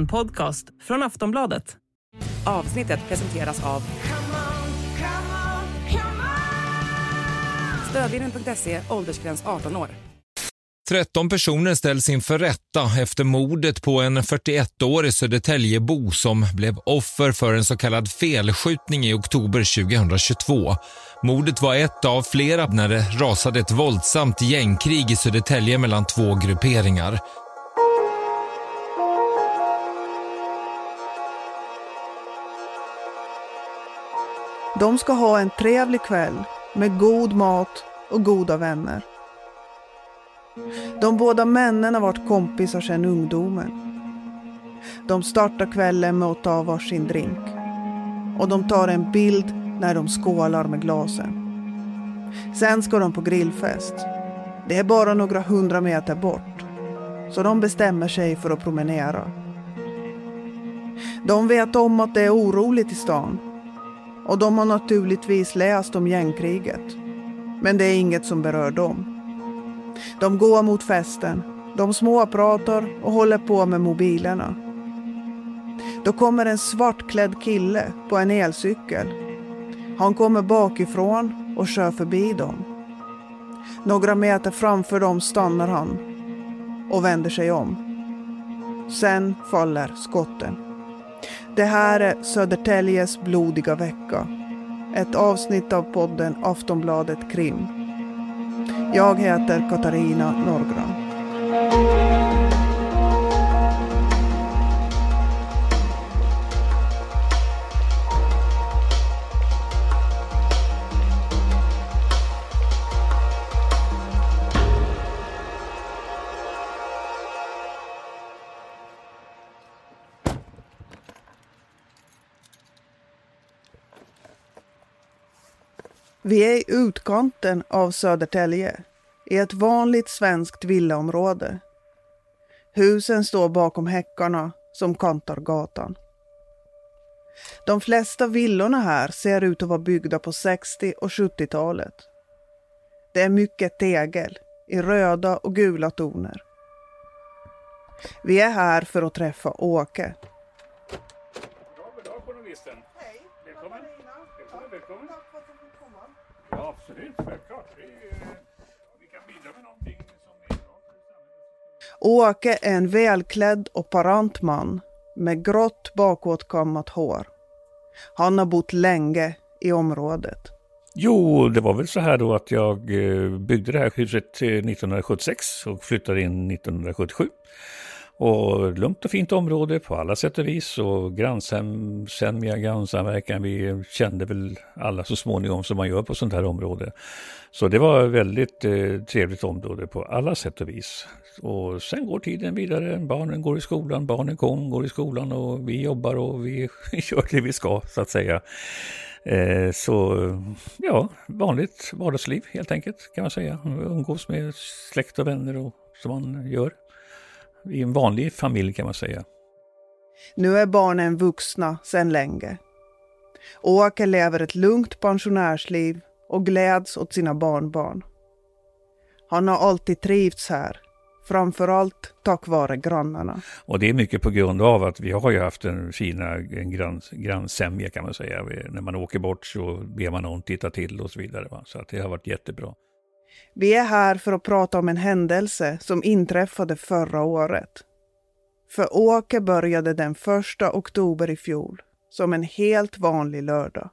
En podcast från Aftonbladet. Avsnittet presenteras av Stödlinjen.se, åldersgräns 18 år. 13 personer ställs inför rätta efter mordet på en 41-årig Södertäljebo som blev offer för en så kallad felskjutning i oktober 2022. Mordet var ett av flera när det rasade ett våldsamt gängkrig i Södertälje mellan två grupperingar. De ska ha en trevlig kväll med god mat och goda vänner. De båda männen har varit kompisar sedan ungdomen. De startar kvällen med att ta varsin drink. Och de tar en bild när de skålar med glasen. Sen ska de på grillfest. Det är bara några hundra meter bort. Så de bestämmer sig för att promenera. De vet om att det är oroligt i stan. Och de har naturligtvis läst om gängkriget. Men det är inget som berör dem. De går mot festen. De småpratar och håller på med mobilerna. Då kommer en svartklädd kille på en elcykel. Han kommer bakifrån och kör förbi dem. Några meter framför dem stannar han och vänder sig om. Sen faller skotten. Det här är Södertäljes blodiga vecka. Ett avsnitt av podden Aftonbladet Krim. Jag heter Katarina Norgran. Vi är i utkanten av Södertälje, i ett vanligt svenskt villaområde. Husen står bakom häckarna som kantar gatan. De flesta villorna här ser ut att vara byggda på 60 och 70-talet. Det är mycket tegel i röda och gula toner. Vi är här för att träffa Åke. Absolut, självklart. Vi, eh, vi kan bidra med någonting som är bra för samhället. Åke är en välklädd och parant man med grått bakåtkammat hår. Han har bott länge i området. Jo, det var väl så här då att jag eh, byggde det här huset eh, 1976 och flyttade in 1977. Och lugnt och fint område på alla sätt och vis och grannsämja, grannsamverkan. Vi kände väl alla så småningom som man gör på sånt här område. Så det var ett väldigt eh, trevligt område på alla sätt och vis. Och sen går tiden vidare, barnen går i skolan, barnen kom, går i skolan och vi jobbar och vi gör det vi ska så att säga. Eh, så ja, vanligt vardagsliv helt enkelt kan man säga. Umgås med släkt och vänner och som man gör i en vanlig familj kan man säga. Nu är barnen vuxna sedan länge. Åke lever ett lugnt pensionärsliv och gläds åt sina barnbarn. Han har alltid trivts här, framförallt tack vare grannarna. Och det är mycket på grund av att vi har ju haft en fina en grann, grannsämja kan man säga. När man åker bort så ber man någon titta till och så vidare. Va? Så att det har varit jättebra. Vi är här för att prata om en händelse som inträffade förra året. För Åke började den 1 oktober i fjol som en helt vanlig lördag.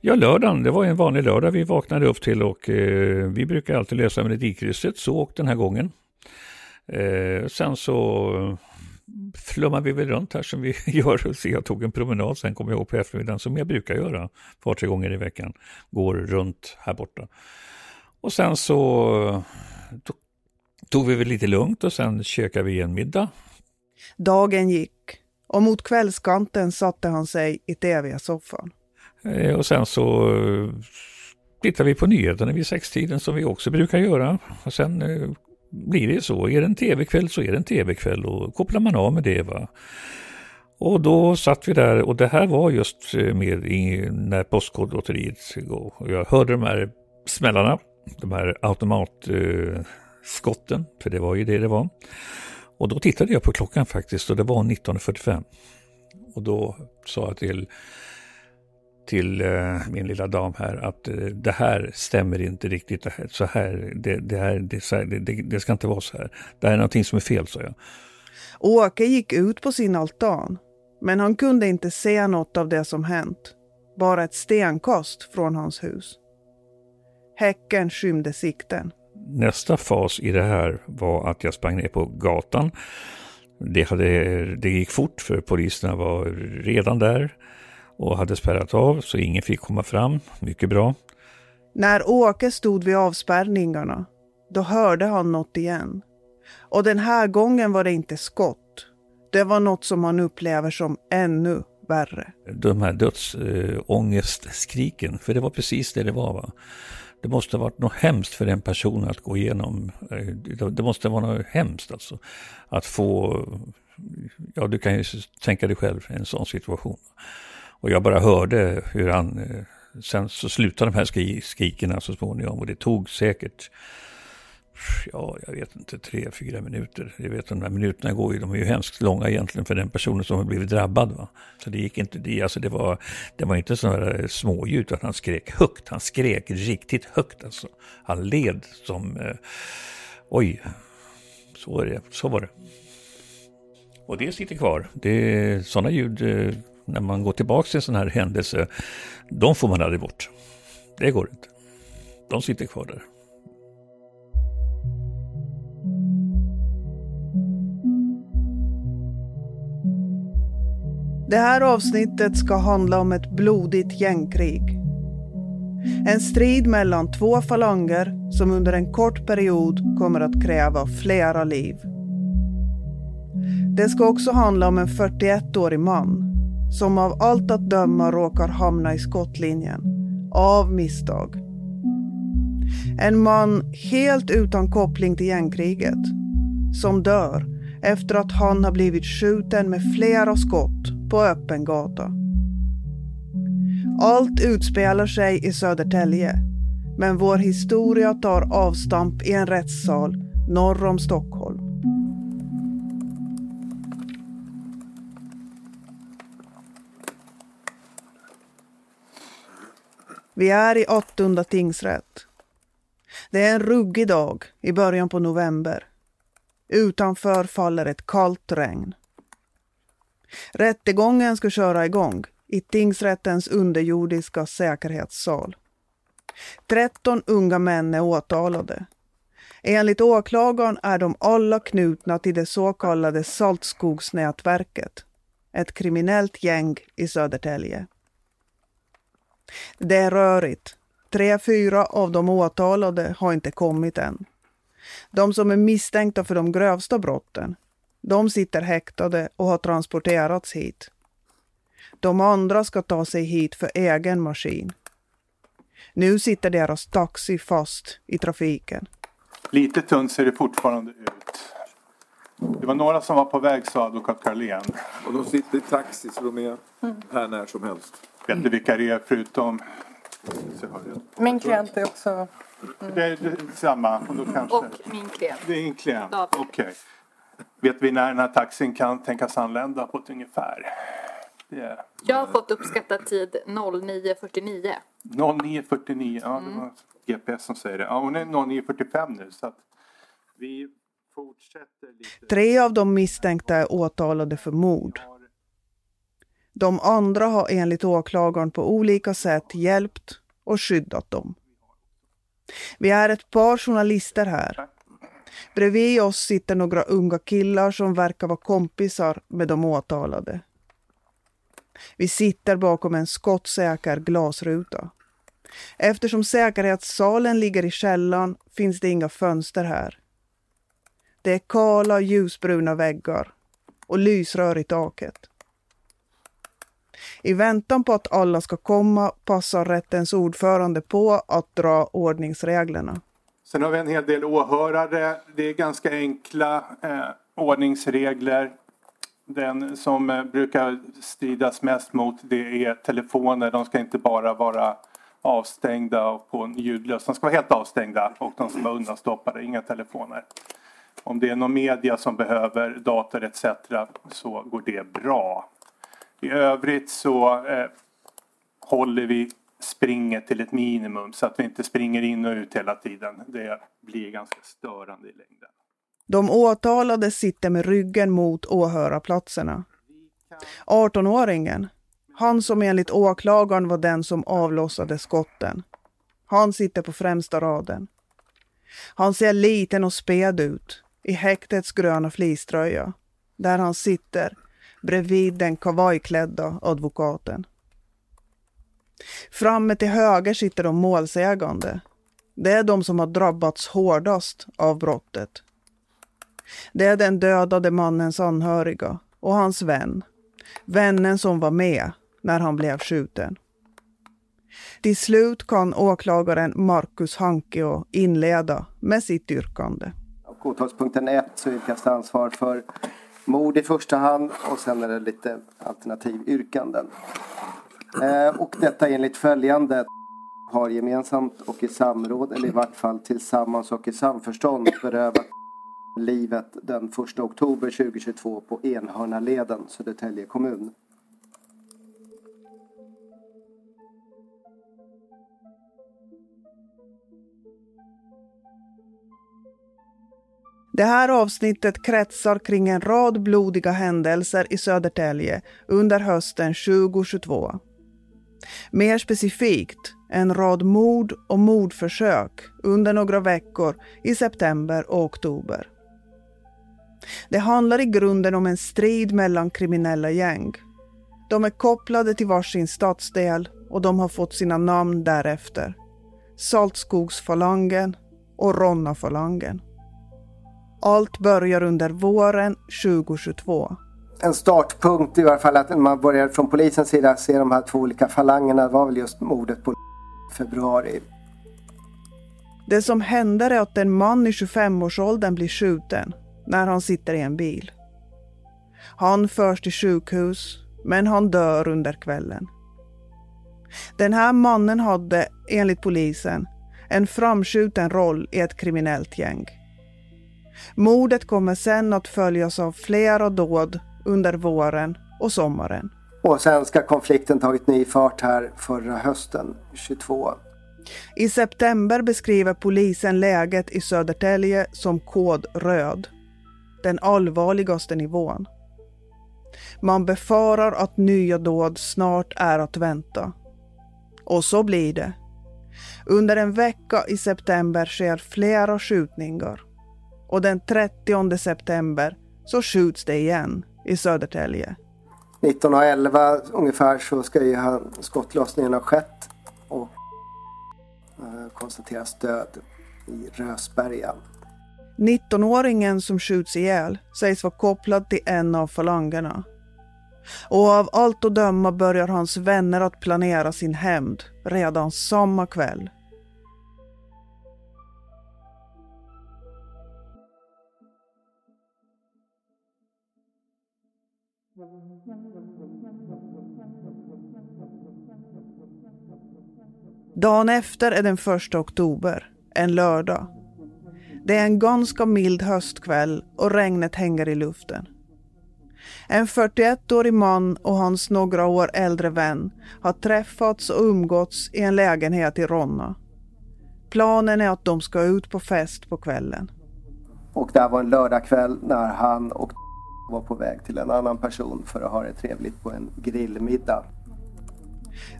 Ja, lördagen, det var en vanlig lördag vi vaknade upp till och eh, vi brukar alltid läsa melodikrysset, så och den här gången. Eh, sen så flummar vi väl runt här som vi gör. Så jag tog en promenad, sen kom jag ihåg på eftermiddagen som jag brukar göra ett par, tre gånger i veckan. Går runt här borta. Och sen så tog vi väl lite lugnt och sen käkade vi en middag. Dagen gick och mot kvällskanten satte han sig i tv-soffan. Eh, och sen så tittade vi på nyheterna vid sextiden som vi också brukar göra. Och sen eh, blir det så, är det en tv-kväll så är det en tv-kväll och kopplar man av med det. va. Och då satt vi där och det här var just eh, med i, när Postkodlotteriet. Jag hörde de här smällarna, de här automatskotten, för det var ju det det var. Och då tittade jag på klockan faktiskt och det var 19.45. Och då sa jag till, till eh, min lilla dam här att eh, det här stämmer inte riktigt. Det här, så här, det, det, här, det, så här det, det, det, ska inte vara så här. Det här är någonting som är fel, sa jag. Åke gick ut på sin altan, men han kunde inte se något av det som hänt. Bara ett stenkast från hans hus. Häcken skymde sikten. Nästa fas i det här var att jag sprang ner på gatan. Det, hade, det gick fort för poliserna var redan där och hade spärrat av så ingen fick komma fram. Mycket bra. När Åke stod vid avspärrningarna, då hörde han något igen. Och den här gången var det inte skott. Det var något som han upplever som ännu värre. De här dödsångestskriken, för det var precis det det var. Va? Det måste ha varit något hemskt för den personen att gå igenom. Eh, det måste vara något hemskt alltså. Att få, ja du kan ju tänka dig själv en sån situation. Och jag bara hörde hur han, eh, sen så slutade de här skrikerna så småningom och det tog säkert ja, jag vet inte, tre, fyra minuter. Jag vet de här minuterna går ju, de är ju hemskt långa egentligen för den personen som har blivit drabbad. Va? Så det gick inte, det, alltså det var, det var inte sådana småljud utan han skrek högt. Han skrek riktigt högt alltså. Han led som, eh, oj, så, är det, så var det. Och det sitter kvar. Det sådana ljud, eh, när man går tillbaka till en sån här händelse, de får man aldrig bort. Det går inte. De sitter kvar där. Det här avsnittet ska handla om ett blodigt gängkrig. En strid mellan två falanger som under en kort period kommer att kräva flera liv. Det ska också handla om en 41-årig man som av allt att döma råkar hamna i skottlinjen av misstag. En man helt utan koppling till gängkriget som dör efter att han har blivit skjuten med flera skott på öppen gata. Allt utspelar sig i Södertälje, men vår historia tar avstamp i en rättssal norr om Stockholm. Vi är i Attunda tingsrätt. Det är en ruggig dag i början på november. Utanför faller ett kallt regn. Rättegången ska köra igång i tingsrättens underjordiska säkerhetssal. 13 unga män är åtalade. Enligt åklagaren är de alla knutna till det så kallade Saltskogsnätverket, ett kriminellt gäng i Södertälje. Det är rörigt. Tre, fyra av de åtalade har inte kommit än. De som är misstänkta för de grövsta brotten de sitter häktade och har transporterats hit. De andra ska ta sig hit för egen maskin. Nu sitter deras taxi fast i trafiken. Lite tunt ser det fortfarande ut. Det var några som var på väg, sa advokat Carlén. Och de sitter i taxi så de är här när som helst. Vet du vilka det är förutom... Min klient är också... Mm. Det, är, det är samma. Och, då kanske... och min klient. Det är en klient, okej. Okay. Vet vi när den här taxin kan tänkas anlända på ett ungefär? Yeah. Jag har fått uppskattad tid 09.49. 09.49, ja mm. det var GPS som säger det. Ja, hon är 09.45 nu så att vi fortsätter lite. Tre av de misstänkta är åtalade för mord. De andra har enligt åklagaren på olika sätt hjälpt och skyddat dem. Vi är ett par journalister här Bredvid oss sitter några unga killar som verkar vara kompisar med de åtalade. Vi sitter bakom en skottsäker glasruta. Eftersom säkerhetssalen ligger i källaren finns det inga fönster här. Det är kala ljusbruna väggar och lysrör i taket. I väntan på att alla ska komma passar rättens ordförande på att dra ordningsreglerna. Sen har vi en hel del åhörare. Det är ganska enkla eh, ordningsregler. Den som eh, brukar stridas mest mot det är telefoner. De ska inte bara vara avstängda och på en ljudlös. De ska vara helt avstängda och de ska vara undanstoppade. Inga telefoner. Om det är någon media som behöver dator etc. så går det bra. I övrigt så eh, håller vi springet till ett minimum så att vi inte springer in och ut hela tiden. Det blir ganska störande i längden. De åtalade sitter med ryggen mot åhörarplatserna. 18-åringen, han som enligt åklagaren var den som avlossade skotten, han sitter på främsta raden. Han ser liten och späd ut i häktets gröna fleecetröja, där han sitter bredvid den kavajklädda advokaten. Framme till höger sitter de målsägande. Det är de som har drabbats hårdast av brottet. Det är den dödade mannens anhöriga och hans vän. Vännen som var med när han blev skjuten. Till slut kan åklagaren Marcus Hankio inleda med sitt yrkande. Åtalspunkten 1 så yrkas det ansvar för mord i första hand och sen är det lite alternativyrkanden. Eh, och detta enligt följande har gemensamt och i samråd eller i vart fall tillsammans och i samförstånd berövat livet den 1 oktober 2022 på Enhörnaleden, Södertälje kommun. Det här avsnittet kretsar kring en rad blodiga händelser i Södertälje under hösten 2022. Mer specifikt en rad mord och mordförsök under några veckor i september och oktober. Det handlar i grunden om en strid mellan kriminella gäng. De är kopplade till varsin stadsdel och de har fått sina namn därefter. Saltskogsfalangen och Ronnafalangen. Allt börjar under våren 2022. En startpunkt i varje fall att man börjar från polisens sida se de här två olika falangerna var väl just mordet på februari. Det som händer är att en man i 25-årsåldern blir skjuten när han sitter i en bil. Han förs till sjukhus, men han dör under kvällen. Den här mannen hade, enligt polisen, en framskjuten roll i ett kriminellt gäng. Mordet kommer sen att följas av flera dåd under våren och sommaren. Och sen ska konflikten tagit ny fart här förra hösten, 22. I september beskriver polisen läget i Södertälje som kod röd. Den allvarligaste nivån. Man befarar att nya dåd snart är att vänta. Och så blir det. Under en vecka i september sker flera skjutningar. Och den 30 september så skjuts det igen i Södertälje. 1911 ungefär så ska ju skottlossningen ha skett och eh, konstateras död i Rösberga. 19-åringen som skjuts ihjäl sägs vara kopplad till en av falangerna. Och av allt att döma börjar hans vänner att planera sin hämnd redan samma kväll. Dagen efter är den 1 oktober, en lördag. Det är en ganska mild höstkväll och regnet hänger i luften. En 41-årig man och hans några år äldre vän har träffats och umgåtts i en lägenhet i Ronna. Planen är att de ska ut på fest på kvällen. Och det här var en lördagkväll när han och var på väg till en annan person för att ha det trevligt på en grillmiddag.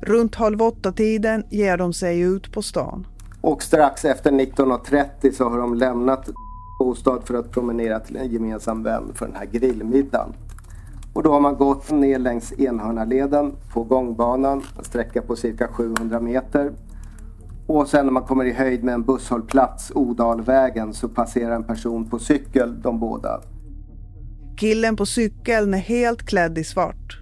Runt halv åtta-tiden ger de sig ut på stan. Och strax efter 19.30 så har de lämnat bostad för att promenera till en gemensam vän för den här grillmiddagen. Och då har man gått ner längs Enhörnaleden på gångbanan, en sträcka på cirka 700 meter. Och sen när man kommer i höjd med en busshållplats, Odalvägen, så passerar en person på cykel de båda. Killen på cykeln är helt klädd i svart.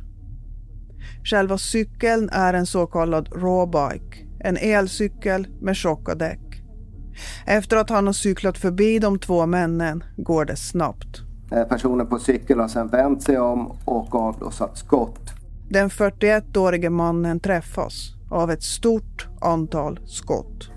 Själva cykeln är en så kallad rawbike, en elcykel med tjocka däck. Efter att han har cyklat förbi de två männen går det snabbt. Eh, personen på cykel har sedan vänt sig om och avlossat skott. Den 41-årige mannen träffas av ett stort antal skott.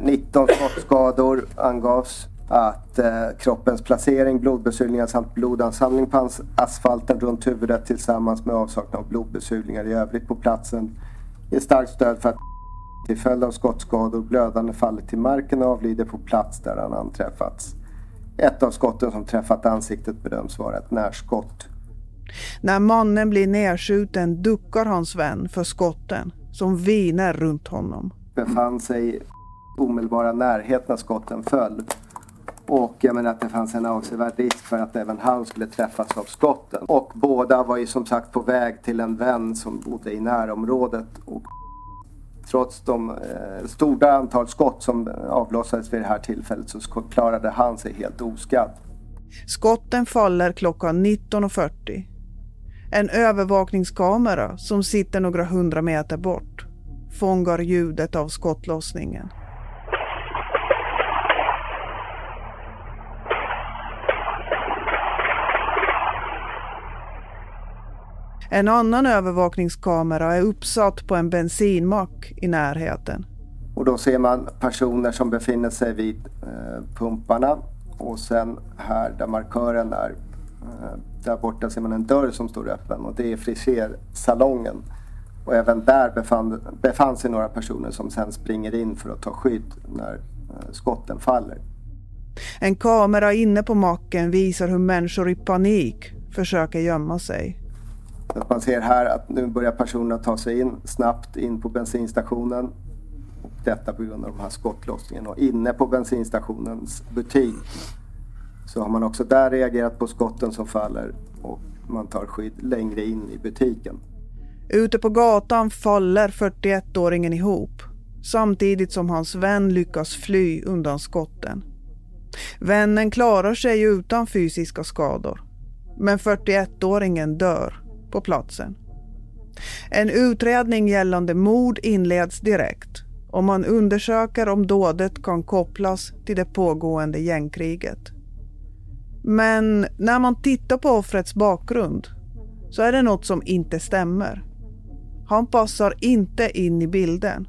19 eh, skottskador angavs att eh, kroppens placering, blodbesudlingar samt blodansamling på asfalten runt huvudet tillsammans med avsaknad av blodbesudlingar i övrigt på platsen är starkt stöd för att till följd av skottskador blödande fallit till marken och avlider på plats där han anträffats. Ett av skotten som träffat ansiktet bedöms vara ett närskott. När mannen blir nedskjuten duckar hans vän för skotten som viner runt honom. Befann sig i omedelbara närhet när skotten föll. Och jag menar att det fanns en avsevärd risk för att även han skulle träffas av skotten. Och båda var ju som sagt på väg till en vän som bodde i närområdet. Och trots de eh, stora antal skott som eh, avlossades vid det här tillfället så klarade han sig helt oskadd. Skotten faller klockan 19.40. En övervakningskamera som sitter några hundra meter bort fångar ljudet av skottlossningen. En annan övervakningskamera är uppsatt på en bensinmack i närheten. Och då ser man personer som befinner sig vid eh, pumparna och sen här där markören är, eh, där borta ser man en dörr som står öppen och det är frisersalongen. Och även där befann, befann sig några personer som sen springer in för att ta skydd när eh, skotten faller. En kamera inne på macken visar hur människor i panik försöker gömma sig. Att man ser här att nu börjar personerna ta sig in snabbt in på bensinstationen. Och detta på grund av de här skottlossningen. Och inne på bensinstationens butik så har man också där reagerat på skotten som faller och man tar skydd längre in i butiken. Ute på gatan faller 41-åringen ihop samtidigt som hans vän lyckas fly undan skotten. Vännen klarar sig utan fysiska skador men 41-åringen dör på platsen. En utredning gällande mord inleds direkt och man undersöker om dådet kan kopplas till det pågående gängkriget. Men när man tittar på offrets bakgrund så är det något som inte stämmer. Han passar inte in i bilden.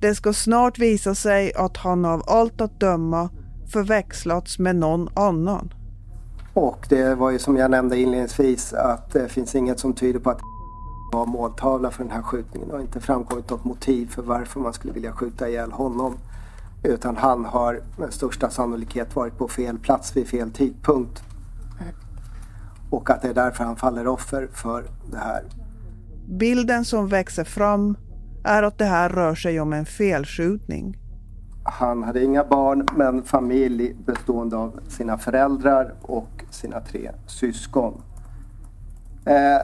Det ska snart visa sig att han av allt att döma förväxlats med någon annan. Och det var ju som jag nämnde inledningsvis att det finns inget som tyder på att var måltavla för den här skjutningen. Det har inte framkommit något motiv för varför man skulle vilja skjuta ihjäl honom. Utan han har med största sannolikhet varit på fel plats vid fel tidpunkt. Och att det är därför han faller offer för det här. Bilden som växer fram är att det här rör sig om en felskjutning. Han hade inga barn men familj bestående av sina föräldrar och sina tre syskon. Eh,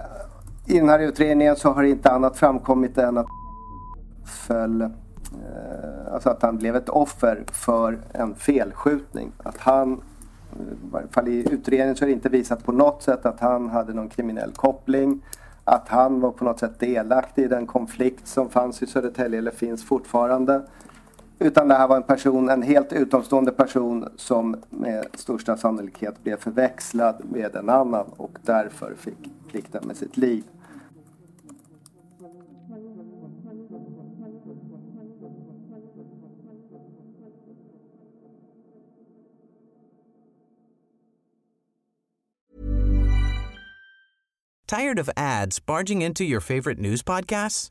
I den här utredningen så har inte annat framkommit än att föll, eh, alltså att han blev ett offer för en felskjutning. Att han, eh, i varje fall i utredningen så är det inte visat på något sätt att han hade någon kriminell koppling. Att han var på något sätt delaktig i den konflikt som fanns i Södertälje eller finns fortfarande. Utan det här var en person, en helt utomstående person som med största sannolikhet blev förväxlad med en annan och därför fick plikta med sitt liv. Tired of ads barging into your favorite news podcasts?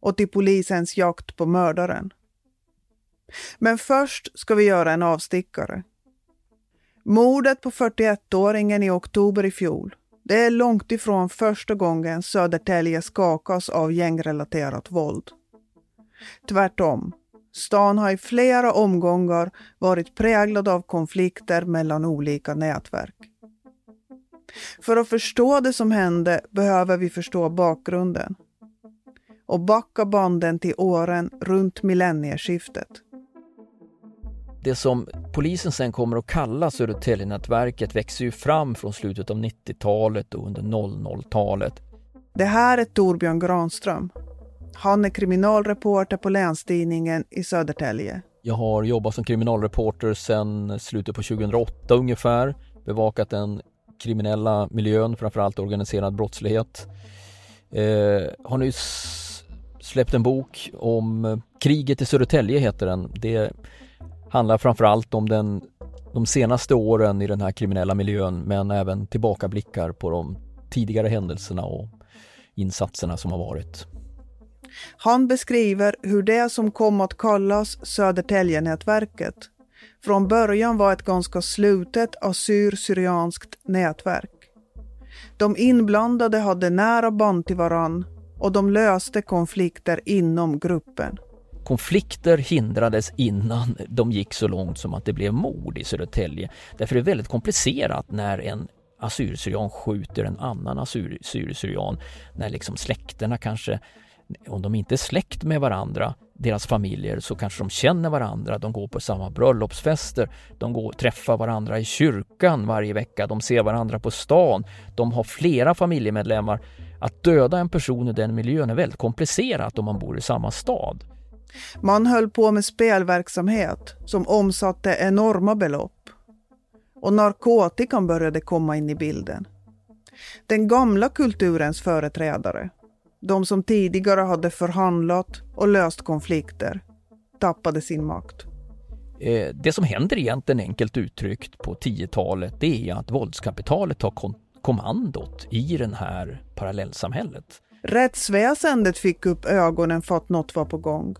och till polisens jakt på mördaren. Men först ska vi göra en avstickare. Mordet på 41-åringen i oktober i fjol, det är långt ifrån första gången Södertälje skakas av gängrelaterat våld. Tvärtom, stan har i flera omgångar varit präglad av konflikter mellan olika nätverk. För att förstå det som hände behöver vi förstå bakgrunden och backa banden till åren runt millennieskiftet. det som polisen sen kommer att kalla Södertäljenätverket växer ju fram från slutet av 90-talet och under 00-talet. Det här är Torbjörn Granström. Han är kriminalreporter på Länstidningen i Södertälje. Jag har jobbat som kriminalreporter sedan slutet på 2008 ungefär. Bevakat den kriminella miljön, framförallt organiserad brottslighet. Eh, har nyss släppt en bok om eh, kriget i Södertälje heter den. Det handlar framförallt om den, de senaste åren i den här kriminella miljön men även tillbakablickar på de tidigare händelserna och insatserna som har varit. Han beskriver hur det som kom att kallas Södertäljenätverket från början var ett ganska slutet assyr-syrianskt nätverk. De inblandade hade nära band till varann och de löste konflikter inom gruppen. Konflikter hindrades innan de gick så långt som att det blev mord i Södertälje. Därför är det väldigt komplicerat när en assyrier skjuter en annan assyrier när liksom släkterna kanske, om de inte är släkt med varandra, deras familjer, så kanske de känner varandra, de går på samma bröllopsfester, de går, träffar varandra i kyrkan varje vecka, de ser varandra på stan, de har flera familjemedlemmar. Att döda en person i den miljön är väldigt komplicerat om man bor i samma stad. Man höll på med spelverksamhet som omsatte enorma belopp. Och narkotikan började komma in i bilden. Den gamla kulturens företrädare, de som tidigare hade förhandlat och löst konflikter, tappade sin makt. Eh, det som händer egentligen enkelt uttryckt på 10-talet det är att våldskapitalet tar kommandot i det här parallellsamhället. Rättsväsendet fick upp ögonen för att något var på gång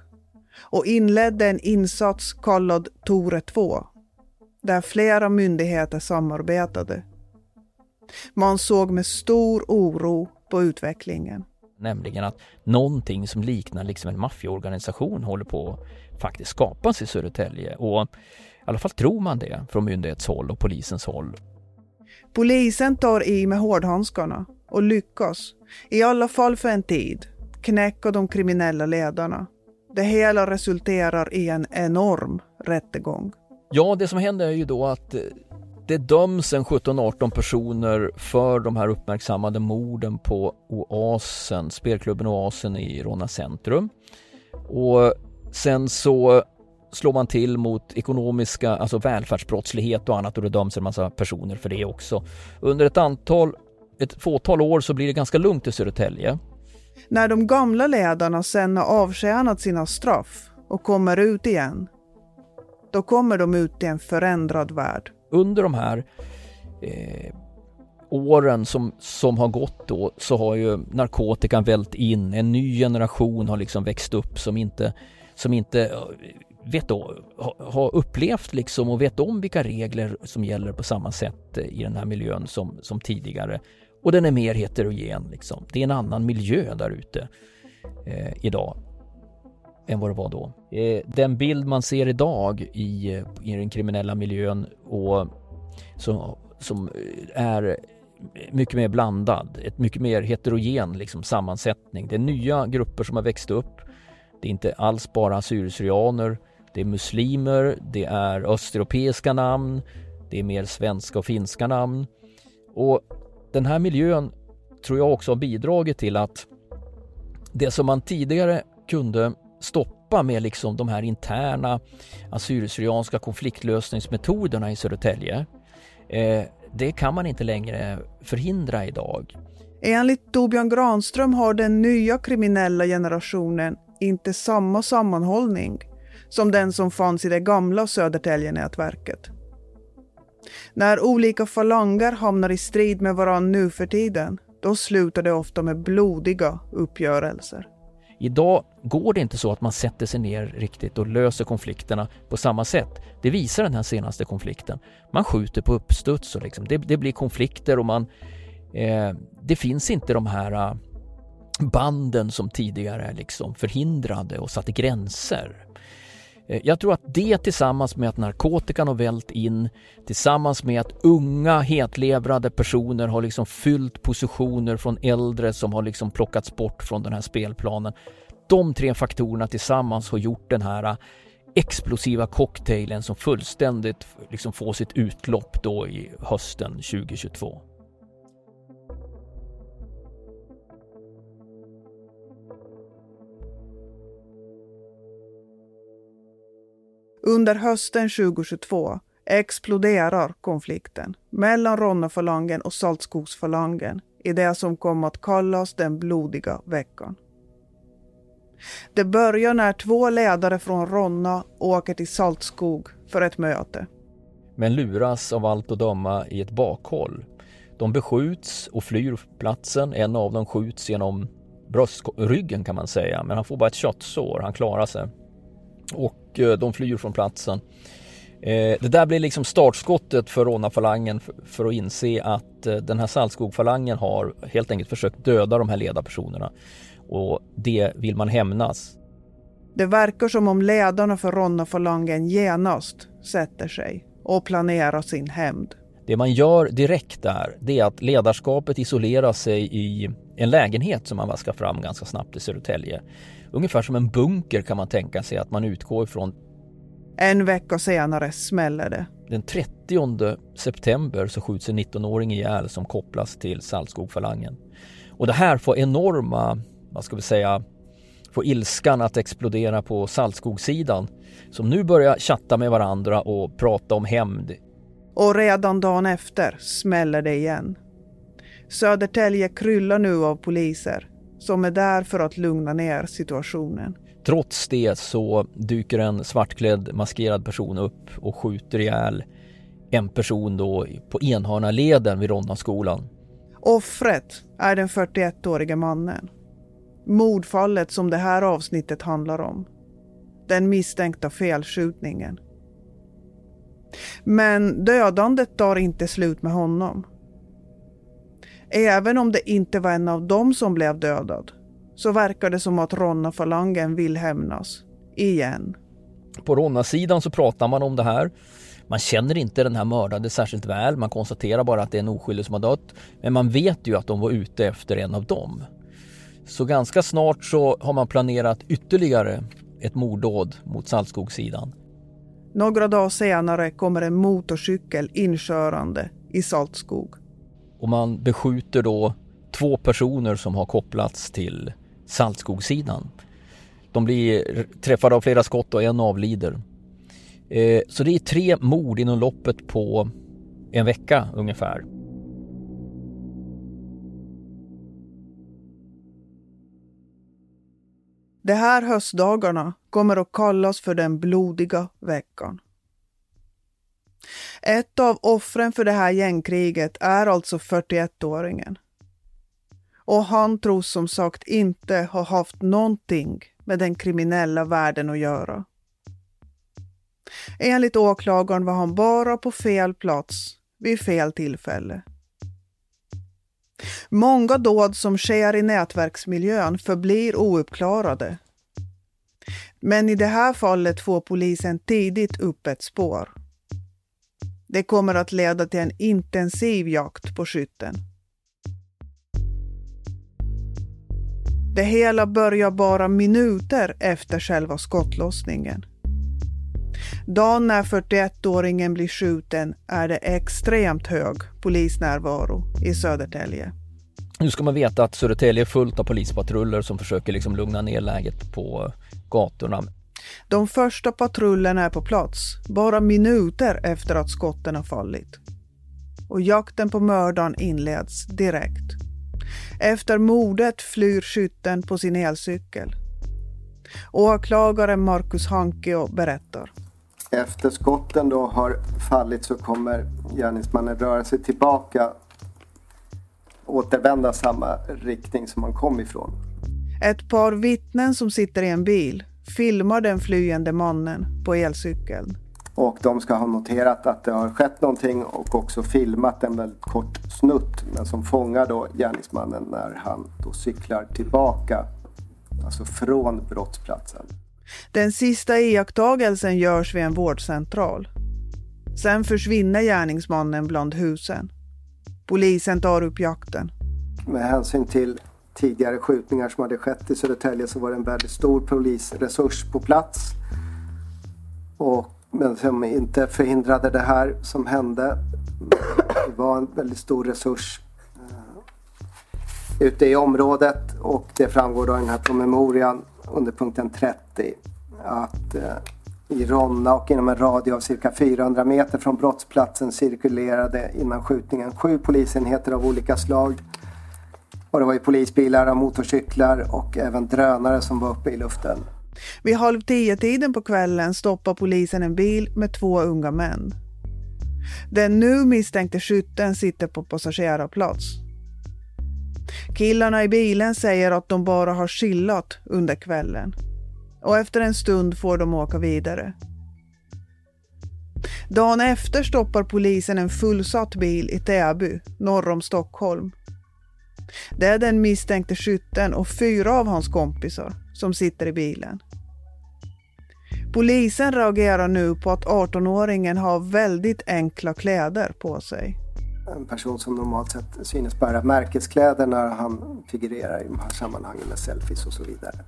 och inledde en insats kallad Tore 2 där flera myndigheter samarbetade. Man såg med stor oro på utvecklingen. Nämligen att någonting som liknar liksom en maffiaorganisation håller på att faktiskt skapas i Södertälje och i alla fall tror man det från myndighetshåll och polisens håll. Polisen tar i med hårdhandskarna och lyckas, i alla fall för en tid, knäcka de kriminella ledarna. Det hela resulterar i en enorm rättegång. Ja, det som händer är ju då att eh, det döms en 17-18 personer för de här uppmärksammade morden på Oasen, spelklubben Oasen i Ronna centrum. Och sen så slår man till mot ekonomiska, alltså välfärdsbrottslighet och annat och det döms en massa personer för det också. Under ett antal, ett fåtal år så blir det ganska lugnt i Södertälje. När de gamla ledarna sen har avtjänat sina straff och kommer ut igen, då kommer de ut i en förändrad värld. Under de här eh, åren som, som har gått då så har ju narkotikan vält in. En ny generation har liksom växt upp som inte, som inte vet då, har upplevt liksom och vet om vilka regler som gäller på samma sätt eh, i den här miljön som, som tidigare. Och den är mer heterogen. Liksom. Det är en annan miljö där ute eh, idag än vad det var då. Eh, den bild man ser idag i, eh, i den kriminella miljön och som, som eh, är mycket mer blandad, ett mycket mer heterogen liksom, sammansättning. Det är nya grupper som har växt upp. Det är inte alls bara assyrier det är muslimer, det är östeuropeiska namn, det är mer svenska och finska namn. Och den här miljön tror jag också har bidragit till att det som man tidigare kunde stoppa med liksom de här interna assyriska konfliktlösningsmetoderna i Södertälje, eh, det kan man inte längre förhindra idag. Enligt Torbjörn Granström har den nya kriminella generationen inte samma sammanhållning som den som fanns i det gamla Södertäljenätverket. När olika falanger hamnar i strid med varandra nu för tiden, då slutar det ofta med blodiga uppgörelser. Idag går det inte så att man sätter sig ner riktigt och löser konflikterna på samma sätt. Det visar den här senaste konflikten. Man skjuter på uppstuds och liksom, det, det blir konflikter och man... Eh, det finns inte de här ah, banden som tidigare liksom förhindrade och satte gränser. Eh, jag tror att det tillsammans med att narkotikan har vält in, tillsammans med att unga hetlevrade personer har liksom fyllt positioner från äldre som har liksom plockats bort från den här spelplanen. De tre faktorerna tillsammans har gjort den här eh, explosiva cocktailen som fullständigt liksom får sitt utlopp då i hösten 2022. Under hösten 2022 exploderar konflikten mellan Ronnafalangen och Saltskogsfalangen i det som kom att kallas den blodiga veckan. Det börjar när två ledare från Ronna åker till Saltskog för ett möte. Men luras av allt att döma i ett bakhåll. De beskjuts och flyr platsen. En av dem skjuts genom bröstryggen kan man säga, men han får bara ett köttsår. Han klarar sig. Och eh, de flyr från platsen. Eh, det där blir liksom startskottet för Ronna-falangen för att inse att eh, den här Saltskog-falangen har helt enkelt försökt döda de här ledarpersonerna och det vill man hämnas. Det verkar som om ledarna för Ronna-falangen genast sätter sig och planerar sin hämnd. Det man gör direkt där, det är att ledarskapet isolerar sig i en lägenhet som man vaskar fram ganska snabbt i Södertälje. Ungefär som en bunker kan man tänka sig att man utgår ifrån. En vecka senare smäller det. Den 30 september så skjuts en 19-åring ihjäl som kopplas till Saltskogfalangen. Och det här får enorma vad ska vi säga, få ilskan att explodera på Saltskogssidan som nu börjar chatta med varandra och prata om hämnd. Och redan dagen efter smäller det igen. Södertälje kryllar nu av poliser som är där för att lugna ner situationen. Trots det så dyker en svartklädd maskerad person upp och skjuter ihjäl en person då på Enhörnaleden vid Ronnaskolan. Offret är den 41-årige mannen Mordfallet som det här avsnittet handlar om. Den misstänkta felskjutningen. Men dödandet tar inte slut med honom. Även om det inte var en av dem som blev dödad så verkar det som att Ronna-falangen vill hämnas. Igen. På Ronna-sidan så pratar man om det här. Man känner inte den här mördade särskilt väl. Man konstaterar bara att det är en oskyldig som har dött. Men man vet ju att de var ute efter en av dem. Så ganska snart så har man planerat ytterligare ett morddåd mot Saltskogssidan. Några dagar senare kommer en motorcykel inkörande i Saltskog. Och man beskjuter då två personer som har kopplats till Saltskogssidan. De blir träffade av flera skott och en avlider. Eh, så det är tre mord inom loppet på en vecka ungefär. De här höstdagarna kommer att kallas för den blodiga veckan. Ett av offren för det här gängkriget är alltså 41-åringen. Och han tros som sagt inte ha haft någonting med den kriminella världen att göra. Enligt åklagaren var han bara på fel plats vid fel tillfälle. Många dåd som sker i nätverksmiljön förblir ouppklarade. Men i det här fallet får polisen tidigt upp ett spår. Det kommer att leda till en intensiv jakt på skytten. Det hela börjar bara minuter efter själva skottlossningen. Dagen när 41-åringen blir skjuten är det extremt hög polisnärvaro i Södertälje. Nu ska man veta att Södertälje är fullt av polispatruller som försöker liksom lugna ner läget på gatorna. De första patrullerna är på plats, bara minuter efter att skotten har fallit. Och jakten på mördaren inleds direkt. Efter mordet flyr skytten på sin elcykel. Åklagaren Marcus Hankio berättar. Efter skotten då har fallit så kommer gärningsmannen röra sig tillbaka återvända samma riktning som han kom ifrån. Ett par vittnen som sitter i en bil filmar den flyende mannen på elcykeln. Och de ska ha noterat att det har skett någonting och också filmat en väldigt kort snutt men som fångar då gärningsmannen när han då cyklar tillbaka, alltså från brottsplatsen. Den sista iakttagelsen görs vid en vårdcentral. Sen försvinner gärningsmannen bland husen. Polisen tar upp jakten. Med hänsyn till tidigare skjutningar som hade skett i Södertälje så var det en väldigt stor polisresurs på plats. Och, men som inte förhindrade det här som hände. Det var en väldigt stor resurs eh, ute i området och det framgår då i den här promemorian under punkten 30 att eh, i Ronna och inom en radie av cirka 400 meter från brottsplatsen cirkulerade innan skjutningen sju polisenheter av olika slag. Och det var ju polisbilar och motorcyklar och även drönare som var uppe i luften. Vid halv tio-tiden på kvällen stoppar polisen en bil med två unga män. Den nu misstänkte skytten sitter på passagerarplats. Killarna i bilen säger att de bara har chillat under kvällen och efter en stund får de åka vidare. Dagen efter stoppar polisen en fullsatt bil i Täby, norr om Stockholm. Det är den misstänkte skytten och fyra av hans kompisar som sitter i bilen. Polisen reagerar nu på att 18-åringen har väldigt enkla kläder på sig. En person som normalt sett synes bära märkeskläder när han figurerar i de här sammanhangen med selfies och så vidare.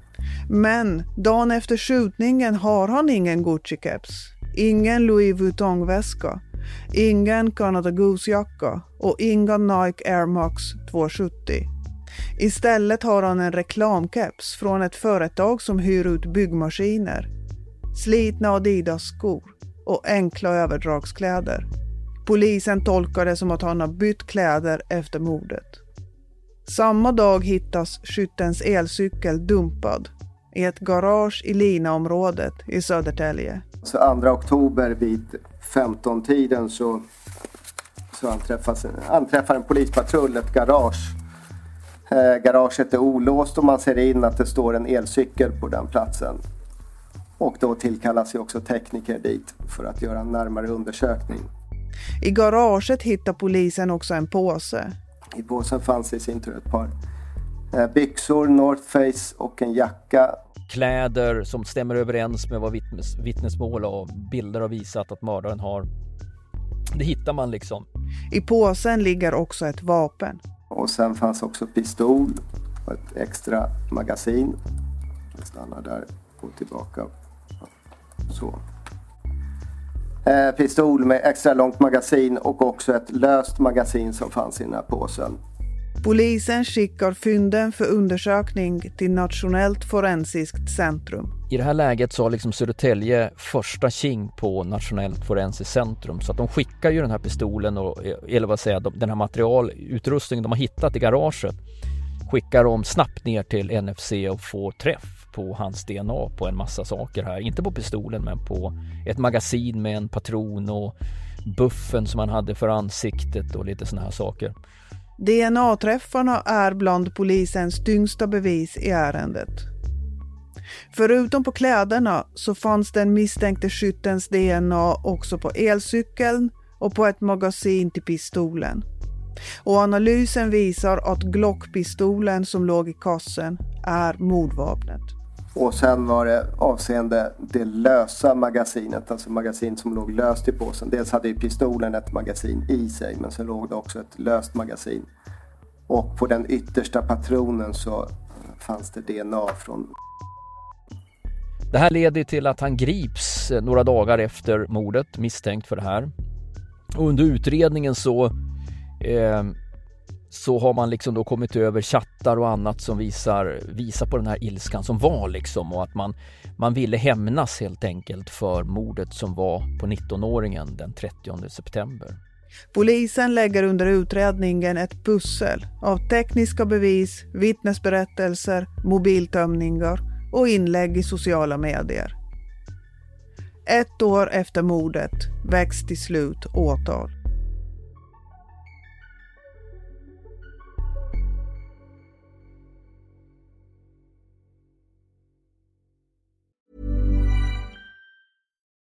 Men dagen efter skjutningen har han ingen Gucci-keps, ingen Louis Vuitton-väska, ingen Canada Goose-jacka och inga Nike Air Max 270. Istället har han en reklamkeps från ett företag som hyr ut byggmaskiner, slitna Adidas-skor och enkla överdragskläder. Polisen tolkar det som att han har bytt kläder efter mordet. Samma dag hittas skyttens elcykel dumpad i ett garage i Linaområdet i Södertälje. Så 2 oktober vid 15-tiden så, så anträffas, anträffar en polispatrull ett garage. Eh, garaget är olåst och man ser in att det står en elcykel på den platsen. Och då tillkallas ju också tekniker dit för att göra en närmare undersökning. I garaget hittar polisen också en påse. I påsen fanns i sin tur ett par eh, byxor, North Face och en jacka. Kläder som stämmer överens med vad vittnes, vittnesmål och bilder har visat att mördaren har. Det hittar man liksom. I påsen ligger också ett vapen. Och sen fanns också pistol och ett extra magasin. Jag stannar där och tillbaka. Så. Eh, pistol med extra långt magasin och också ett löst magasin som fanns i den här påsen. Polisen skickar fynden för undersökning till Nationellt forensiskt centrum. I det här läget så har liksom Södertälje första king på Nationellt forensiskt centrum så att de skickar ju den här pistolen och, eller vad säger jag, den här materialutrustningen de har hittat i garaget skickar de snabbt ner till NFC och får träff på hans DNA på en massa saker här. Inte på pistolen men på ett magasin med en patron och buffen som han hade för ansiktet och lite sådana här saker. DNA-träffarna är bland polisens tyngsta bevis i ärendet. Förutom på kläderna så fanns den misstänkte skyttens DNA också på elcykeln och på ett magasin till pistolen. Och analysen visar att Glockpistolen som låg i kassen är mordvapnet. Och sen var det avseende det lösa magasinet, alltså magasin som låg löst i påsen. Dels hade ju pistolen ett magasin i sig men sen låg det också ett löst magasin. Och på den yttersta patronen så fanns det DNA från det här leder till att han grips eh, några dagar efter mordet misstänkt för det här. Och under utredningen så eh, så har man liksom då kommit över chattar och annat som visar, visar på den här ilskan som var liksom och att man, man ville hämnas helt enkelt för mordet som var på 19-åringen den 30 september. Polisen lägger under utredningen ett pussel av tekniska bevis, vittnesberättelser, mobiltömningar och inlägg i sociala medier. Ett år efter mordet väcks till slut åtal.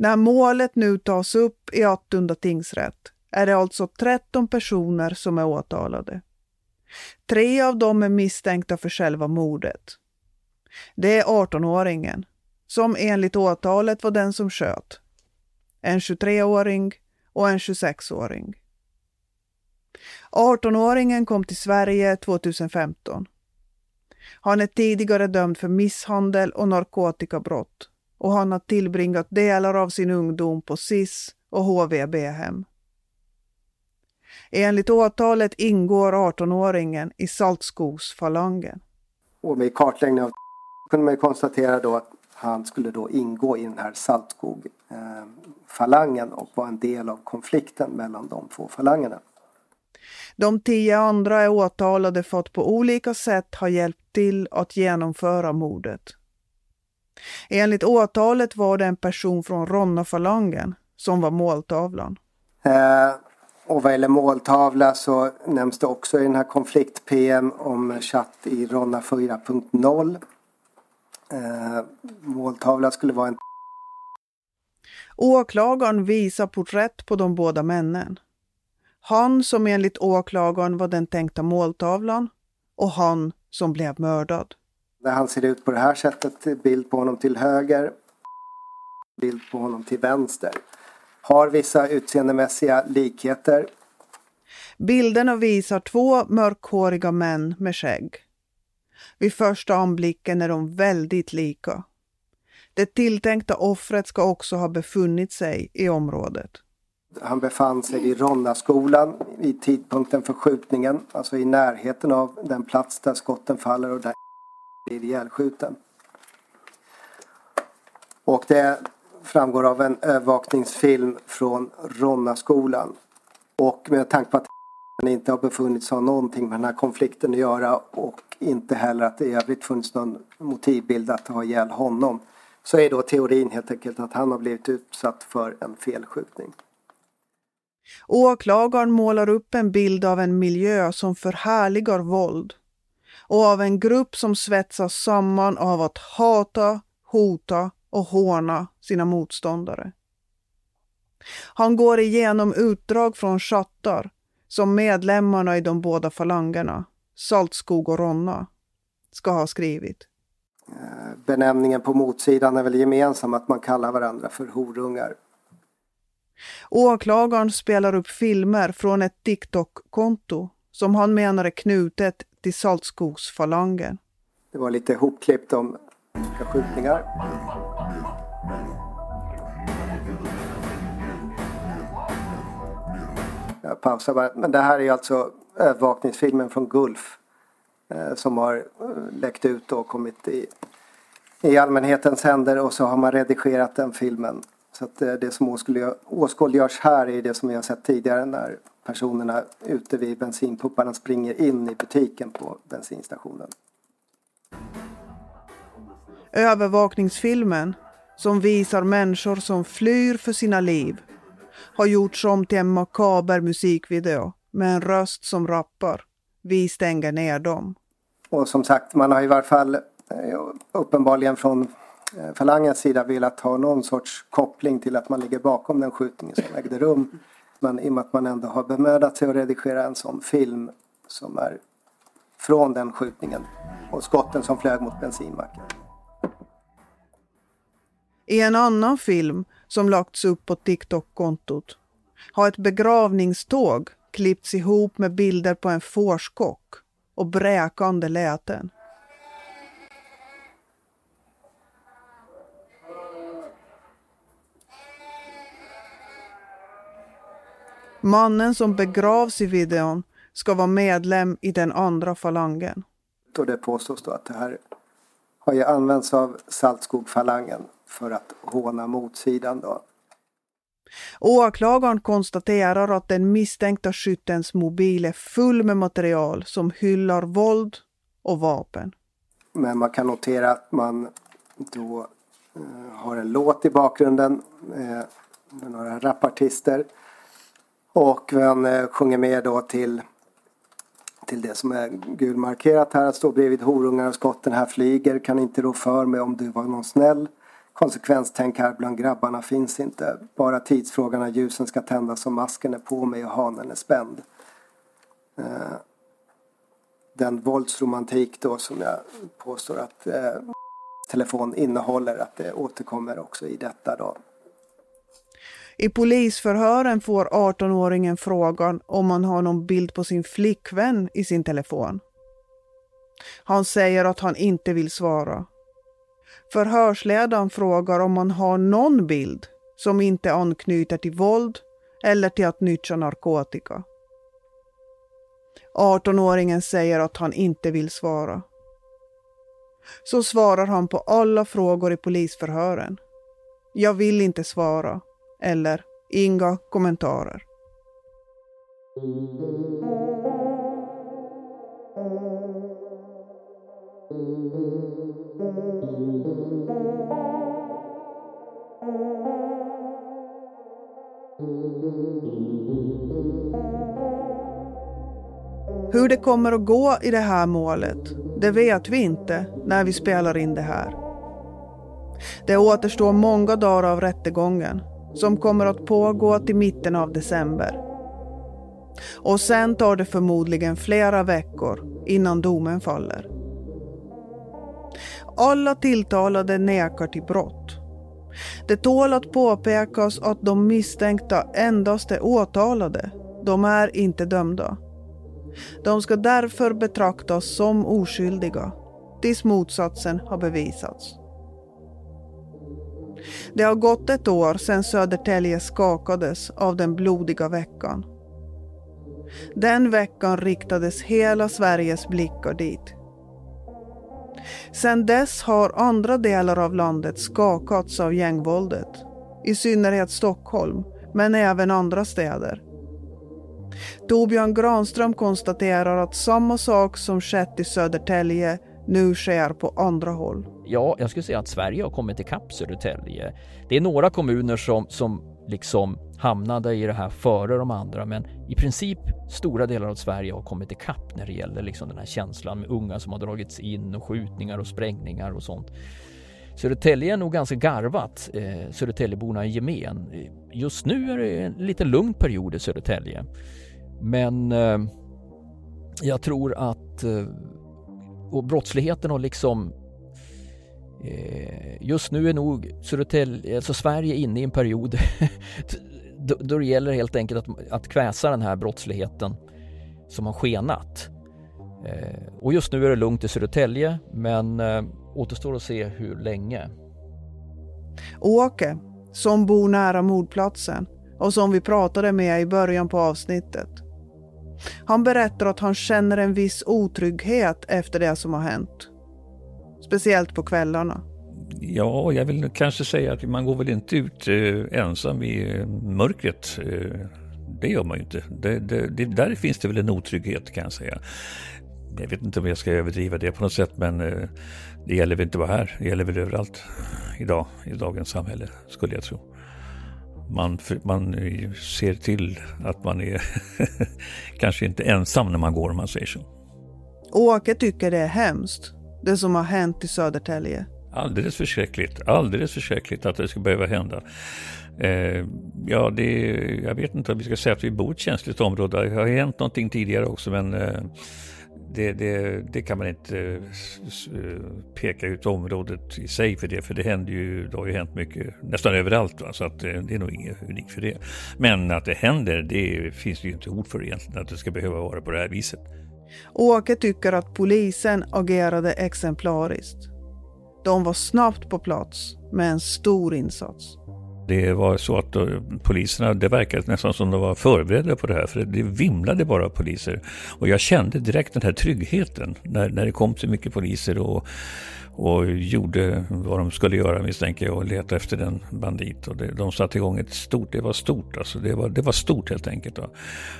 När målet nu tas upp i Attunda tingsrätt är det alltså 13 personer som är åtalade. Tre av dem är misstänkta för själva mordet. Det är 18-åringen, som enligt åtalet var den som sköt. En 23-åring och en 26-åring. 18-åringen kom till Sverige 2015. Han är tidigare dömd för misshandel och narkotikabrott och han har tillbringat delar av sin ungdom på SIS och HVB-hem. Enligt åtalet ingår 18-åringen i Saltskogsfalangen. Och med kartläggning av kunde man konstatera då att han skulle då ingå i den här Saltskog-falangen och vara en del av konflikten mellan de två falangerna. De tio andra är åtalade för att på olika sätt ha hjälpt till att genomföra mordet. Enligt åtalet var det en person från Ronna-falangen som var måltavlan. Eh, och vad gäller måltavla så nämns det också i den här konflikt-PM om chatt i Ronna 4.0. Eh, måltavla skulle vara en... Åklagaren visar porträtt på de båda männen. Han som enligt åklagaren var den tänkta måltavlan och han som blev mördad. Där han ser ut på det här sättet, bild på honom till höger, bild på honom till vänster. Har vissa utseendemässiga likheter. Bilderna visar två mörkhåriga män med skägg. Vid första anblicken är de väldigt lika. Det tilltänkta offret ska också ha befunnit sig i området. Han befann sig vid Ronnaskolan vid tidpunkten för skjutningen, alltså i närheten av den plats där skotten faller och där blir ihjälskjuten. Och det framgår av en övervakningsfilm från Ronnaskolan. Och med tanke på att inte har befunnit sig ha någonting med den här konflikten att göra och inte heller att det i övrigt funnits någon motivbild att ha ihjäl honom så är då teorin helt enkelt att han har blivit utsatt för en felskjutning. Åklagaren målar upp en bild av en miljö som förhärligar våld och av en grupp som svetsas samman av att hata, hota och håna sina motståndare. Han går igenom utdrag från chattar som medlemmarna i de båda falangerna, Saltskog och Ronna, ska ha skrivit. Eh, benämningen på motsidan är väl gemensam att man kallar varandra för horungar. Åklagaren spelar upp filmer från ett TikTok-konto som han menar är knutet till Saltskogsfalangen. Det var lite hopklippt om skjutningar. Jag pausar bara. Men det här är alltså övervakningsfilmen från Gulf. Eh, som har eh, läckt ut och kommit i, i allmänhetens händer och så har man redigerat den filmen. Så att eh, det som åskådliggörs här är det som vi har sett tidigare när personerna ute vid bensinpupparna springer in i butiken på bensinstationen. Övervakningsfilmen, som visar människor som flyr för sina liv, har gjorts om till en makaber musikvideo med en röst som rappar. Vi stänger ner dem. Och som sagt, man har i varje fall eh, uppenbarligen från eh, falangens sida velat ha någon sorts koppling till att man ligger bakom den skjutningen som ägde rum. Men i och med att man ändå har bemödat sig att redigera en sån film som är från den skjutningen och skotten som flög mot bensinmacken. I en annan film som lagts upp på TikTok-kontot har ett begravningståg klippts ihop med bilder på en fårskock och bräkande läten. Mannen som begravs i videon ska vara medlem i den andra falangen. Och det påstås då att det här har ju använts av Saltskog-falangen för att håna motsidan då. Åklagaren konstaterar att den misstänkta skyttens mobil är full med material som hyllar våld och vapen. Men man kan notera att man då eh, har en låt i bakgrunden med, med några rapartister. Och man eh, sjunger med då till, till det som är gulmarkerat här. Att stå bredvid horungar och skotten här flyger. Kan inte rå för mig om du var någon snäll konsekvenstänk här bland grabbarna finns inte. Bara tidsfrågan när ljusen ska tändas och masken är på mig och hanen är spänd. Eh, den våldsromantik då som jag påstår att eh, telefon innehåller, att det återkommer också i detta då. I polisförhören får 18-åringen frågan om han har någon bild på sin flickvän i sin telefon. Han säger att han inte vill svara. Förhörsledaren frågar om han har någon bild som inte anknyter till våld eller till att nyttja narkotika. 18-åringen säger att han inte vill svara. Så svarar han på alla frågor i polisförhören. Jag vill inte svara. Eller inga kommentarer. Hur det kommer att gå i det här målet, det vet vi inte när vi spelar in det här. Det återstår många dagar av rättegången som kommer att pågå till mitten av december. Och sen tar det förmodligen flera veckor innan domen faller. Alla tilltalade nekar till brott. Det tål att påpekas att de misstänkta endast är åtalade. De är inte dömda. De ska därför betraktas som oskyldiga tills motsatsen har bevisats. Det har gått ett år sedan Södertälje skakades av den blodiga veckan. Den veckan riktades hela Sveriges blickar dit. Sedan dess har andra delar av landet skakats av gängvåldet. I synnerhet Stockholm, men även andra städer. Torbjörn Granström konstaterar att samma sak som skett i Södertälje nu sker på andra håll. Ja, jag skulle säga att Sverige har kommit ikapp Södertälje. Det är några kommuner som, som liksom hamnade i det här före de andra, men i princip stora delar av Sverige har kommit ikapp när det gäller liksom den här känslan med unga som har dragits in och skjutningar och sprängningar och sånt. Södertälje är nog ganska garvat, eh, Södertäljeborna i gemen. Just nu är det en lite lugn period i Södertälje. Men eh, jag tror att eh, och brottsligheten har liksom Eh, just nu är nog Södertälje, alltså Sverige inne i en period då, då det gäller helt enkelt att, att kväsa den här brottsligheten som har skenat. Eh, och just nu är det lugnt i Södertälje men eh, återstår att se hur länge. Åke, som bor nära mordplatsen och som vi pratade med i början på avsnittet. Han berättar att han känner en viss otrygghet efter det som har hänt. Speciellt på kvällarna. Ja, jag vill kanske säga att man går väl inte ut eh, ensam i mörkret. Eh, det gör man ju inte. Det, det, det, där finns det väl en otrygghet kan jag säga. Jag vet inte om jag ska överdriva det på något sätt men eh, det gäller väl inte bara här. Det gäller väl överallt idag i dagens samhälle skulle jag tro man, man ser till att man är kanske inte ensam när man går om man säger så. Åke tycker det är hemskt, det som har hänt i Södertälje. Alldeles förskräckligt, alldeles förskräckligt att det ska behöva hända. Eh, ja, det, jag vet inte om vi ska säga att vi bor i ett känsligt område. Det har hänt någonting tidigare också men eh, det, det, det, kan man inte eh, eh, peka ut området i sig för det, för det händer ju, det har ju hänt mycket nästan överallt, va? så att eh, det är nog inget unikt för det. Men att det händer, det finns det ju inte ord för egentligen, att det ska behöva vara på det här viset. Åke tycker att polisen agerade exemplariskt. De var snabbt på plats med en stor insats. Det var så att eh, poliserna, det verkade nästan som de var förberedda på det här, för det vimlade bara av poliser. Och jag kände direkt den här tryggheten när, när det kom så mycket poliser och, och gjorde vad de skulle göra misstänker jag och letade efter den bandit. Och det, de satte igång ett stort, det var stort alltså, det var, det var stort helt enkelt. Då.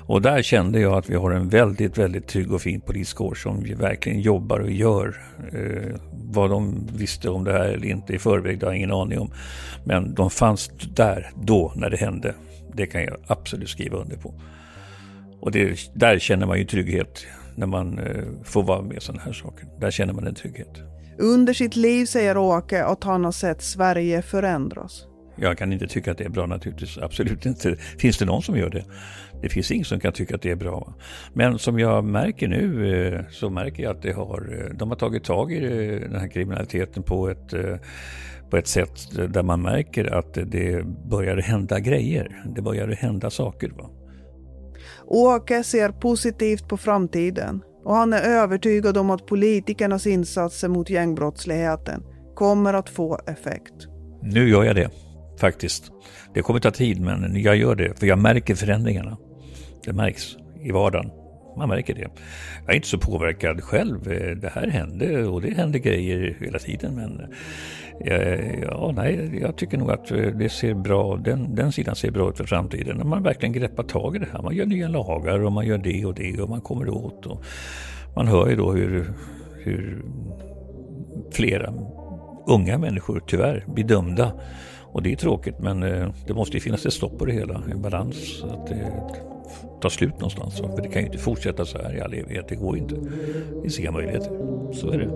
Och där kände jag att vi har en väldigt, väldigt trygg och fin poliskår som verkligen jobbar och gör eh, vad de visste om det här eller inte i förväg, det har jag ingen aning om. Men de fanns där då när det hände. Det kan jag absolut skriva under på. Och det, där känner man ju trygghet när man eh, får vara med sådana här saker. Där känner man en trygghet. Under sitt liv säger Åke att han har sett Sverige förändras. Jag kan inte tycka att det är bra naturligtvis, absolut inte. Finns det någon som gör det? Det finns ingen som kan tycka att det är bra. Men som jag märker nu eh, så märker jag att det har, eh, de har tagit tag i den här kriminaliteten på ett, eh, på ett sätt där man märker att det börjar hända grejer. Det börjar hända saker. Va? Åke ser positivt på framtiden och han är övertygad om att politikernas insatser mot gängbrottsligheten kommer att få effekt. Nu gör jag det, faktiskt. Det kommer ta tid, men jag gör det, för jag märker förändringarna. Det märks i vardagen. Man märker det. Jag är inte så påverkad själv. Eh, det här hände och det händer grejer hela tiden. Men eh, ja, nej, jag tycker nog att eh, det ser bra, den, den sidan ser bra ut för framtiden. När man verkligen greppar tag i det här. Man gör nya lagar och man gör det och det och man kommer åt. Och man hör ju då hur, hur flera unga människor tyvärr blir dömda. Och det är tråkigt men det måste ju finnas ett stopp på det hela, en balans. Att det, ta slut någonstans. För det kan ju inte fortsätta så här i all evighet. Det går ju inte. Det finns inga möjligheter. Så är det.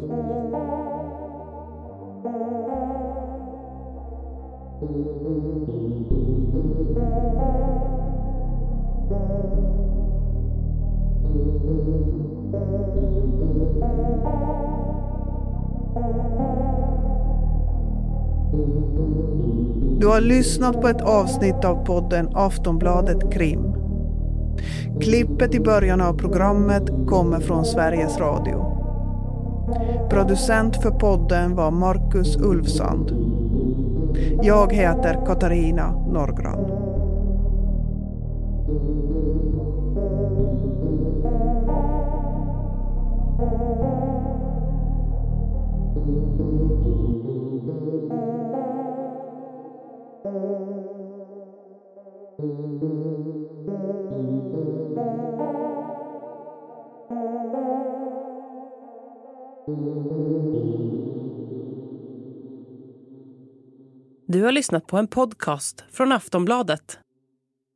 Du har lyssnat på ett avsnitt av podden Aftonbladet Krim. Klippet i början av programmet kommer från Sveriges Radio. Producent för podden var Marcus Ulfsand. Jag heter Katarina Norgran. Du har lyssnat på en podcast från Aftonbladet.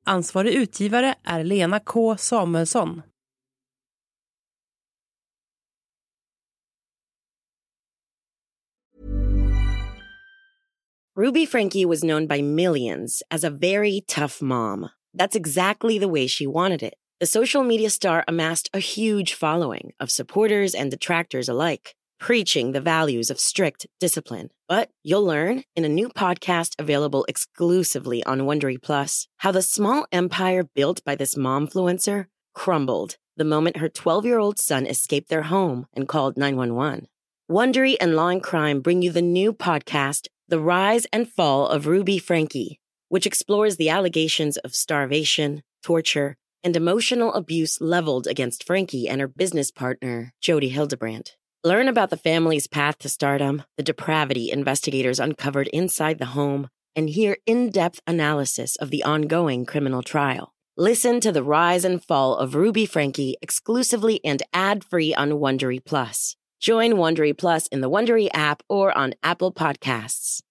Ansvarig utgivare är Lena K Samuelsson. Ruby Frankie was known by millions as a very tough mom. That's exactly the way she wanted it. The social media star amassed a huge following of supporters and detractors alike. preaching the values of strict discipline. But you'll learn in a new podcast available exclusively on Wondery Plus how the small empire built by this momfluencer crumbled the moment her 12-year-old son escaped their home and called 911. Wondery and Law and Crime bring you the new podcast The Rise and Fall of Ruby Frankie, which explores the allegations of starvation, torture, and emotional abuse leveled against Frankie and her business partner, Jody Hildebrandt. Learn about the family's path to stardom, the depravity investigators uncovered inside the home, and hear in depth analysis of the ongoing criminal trial. Listen to the rise and fall of Ruby Frankie exclusively and ad free on Wondery Plus. Join Wondery Plus in the Wondery app or on Apple Podcasts.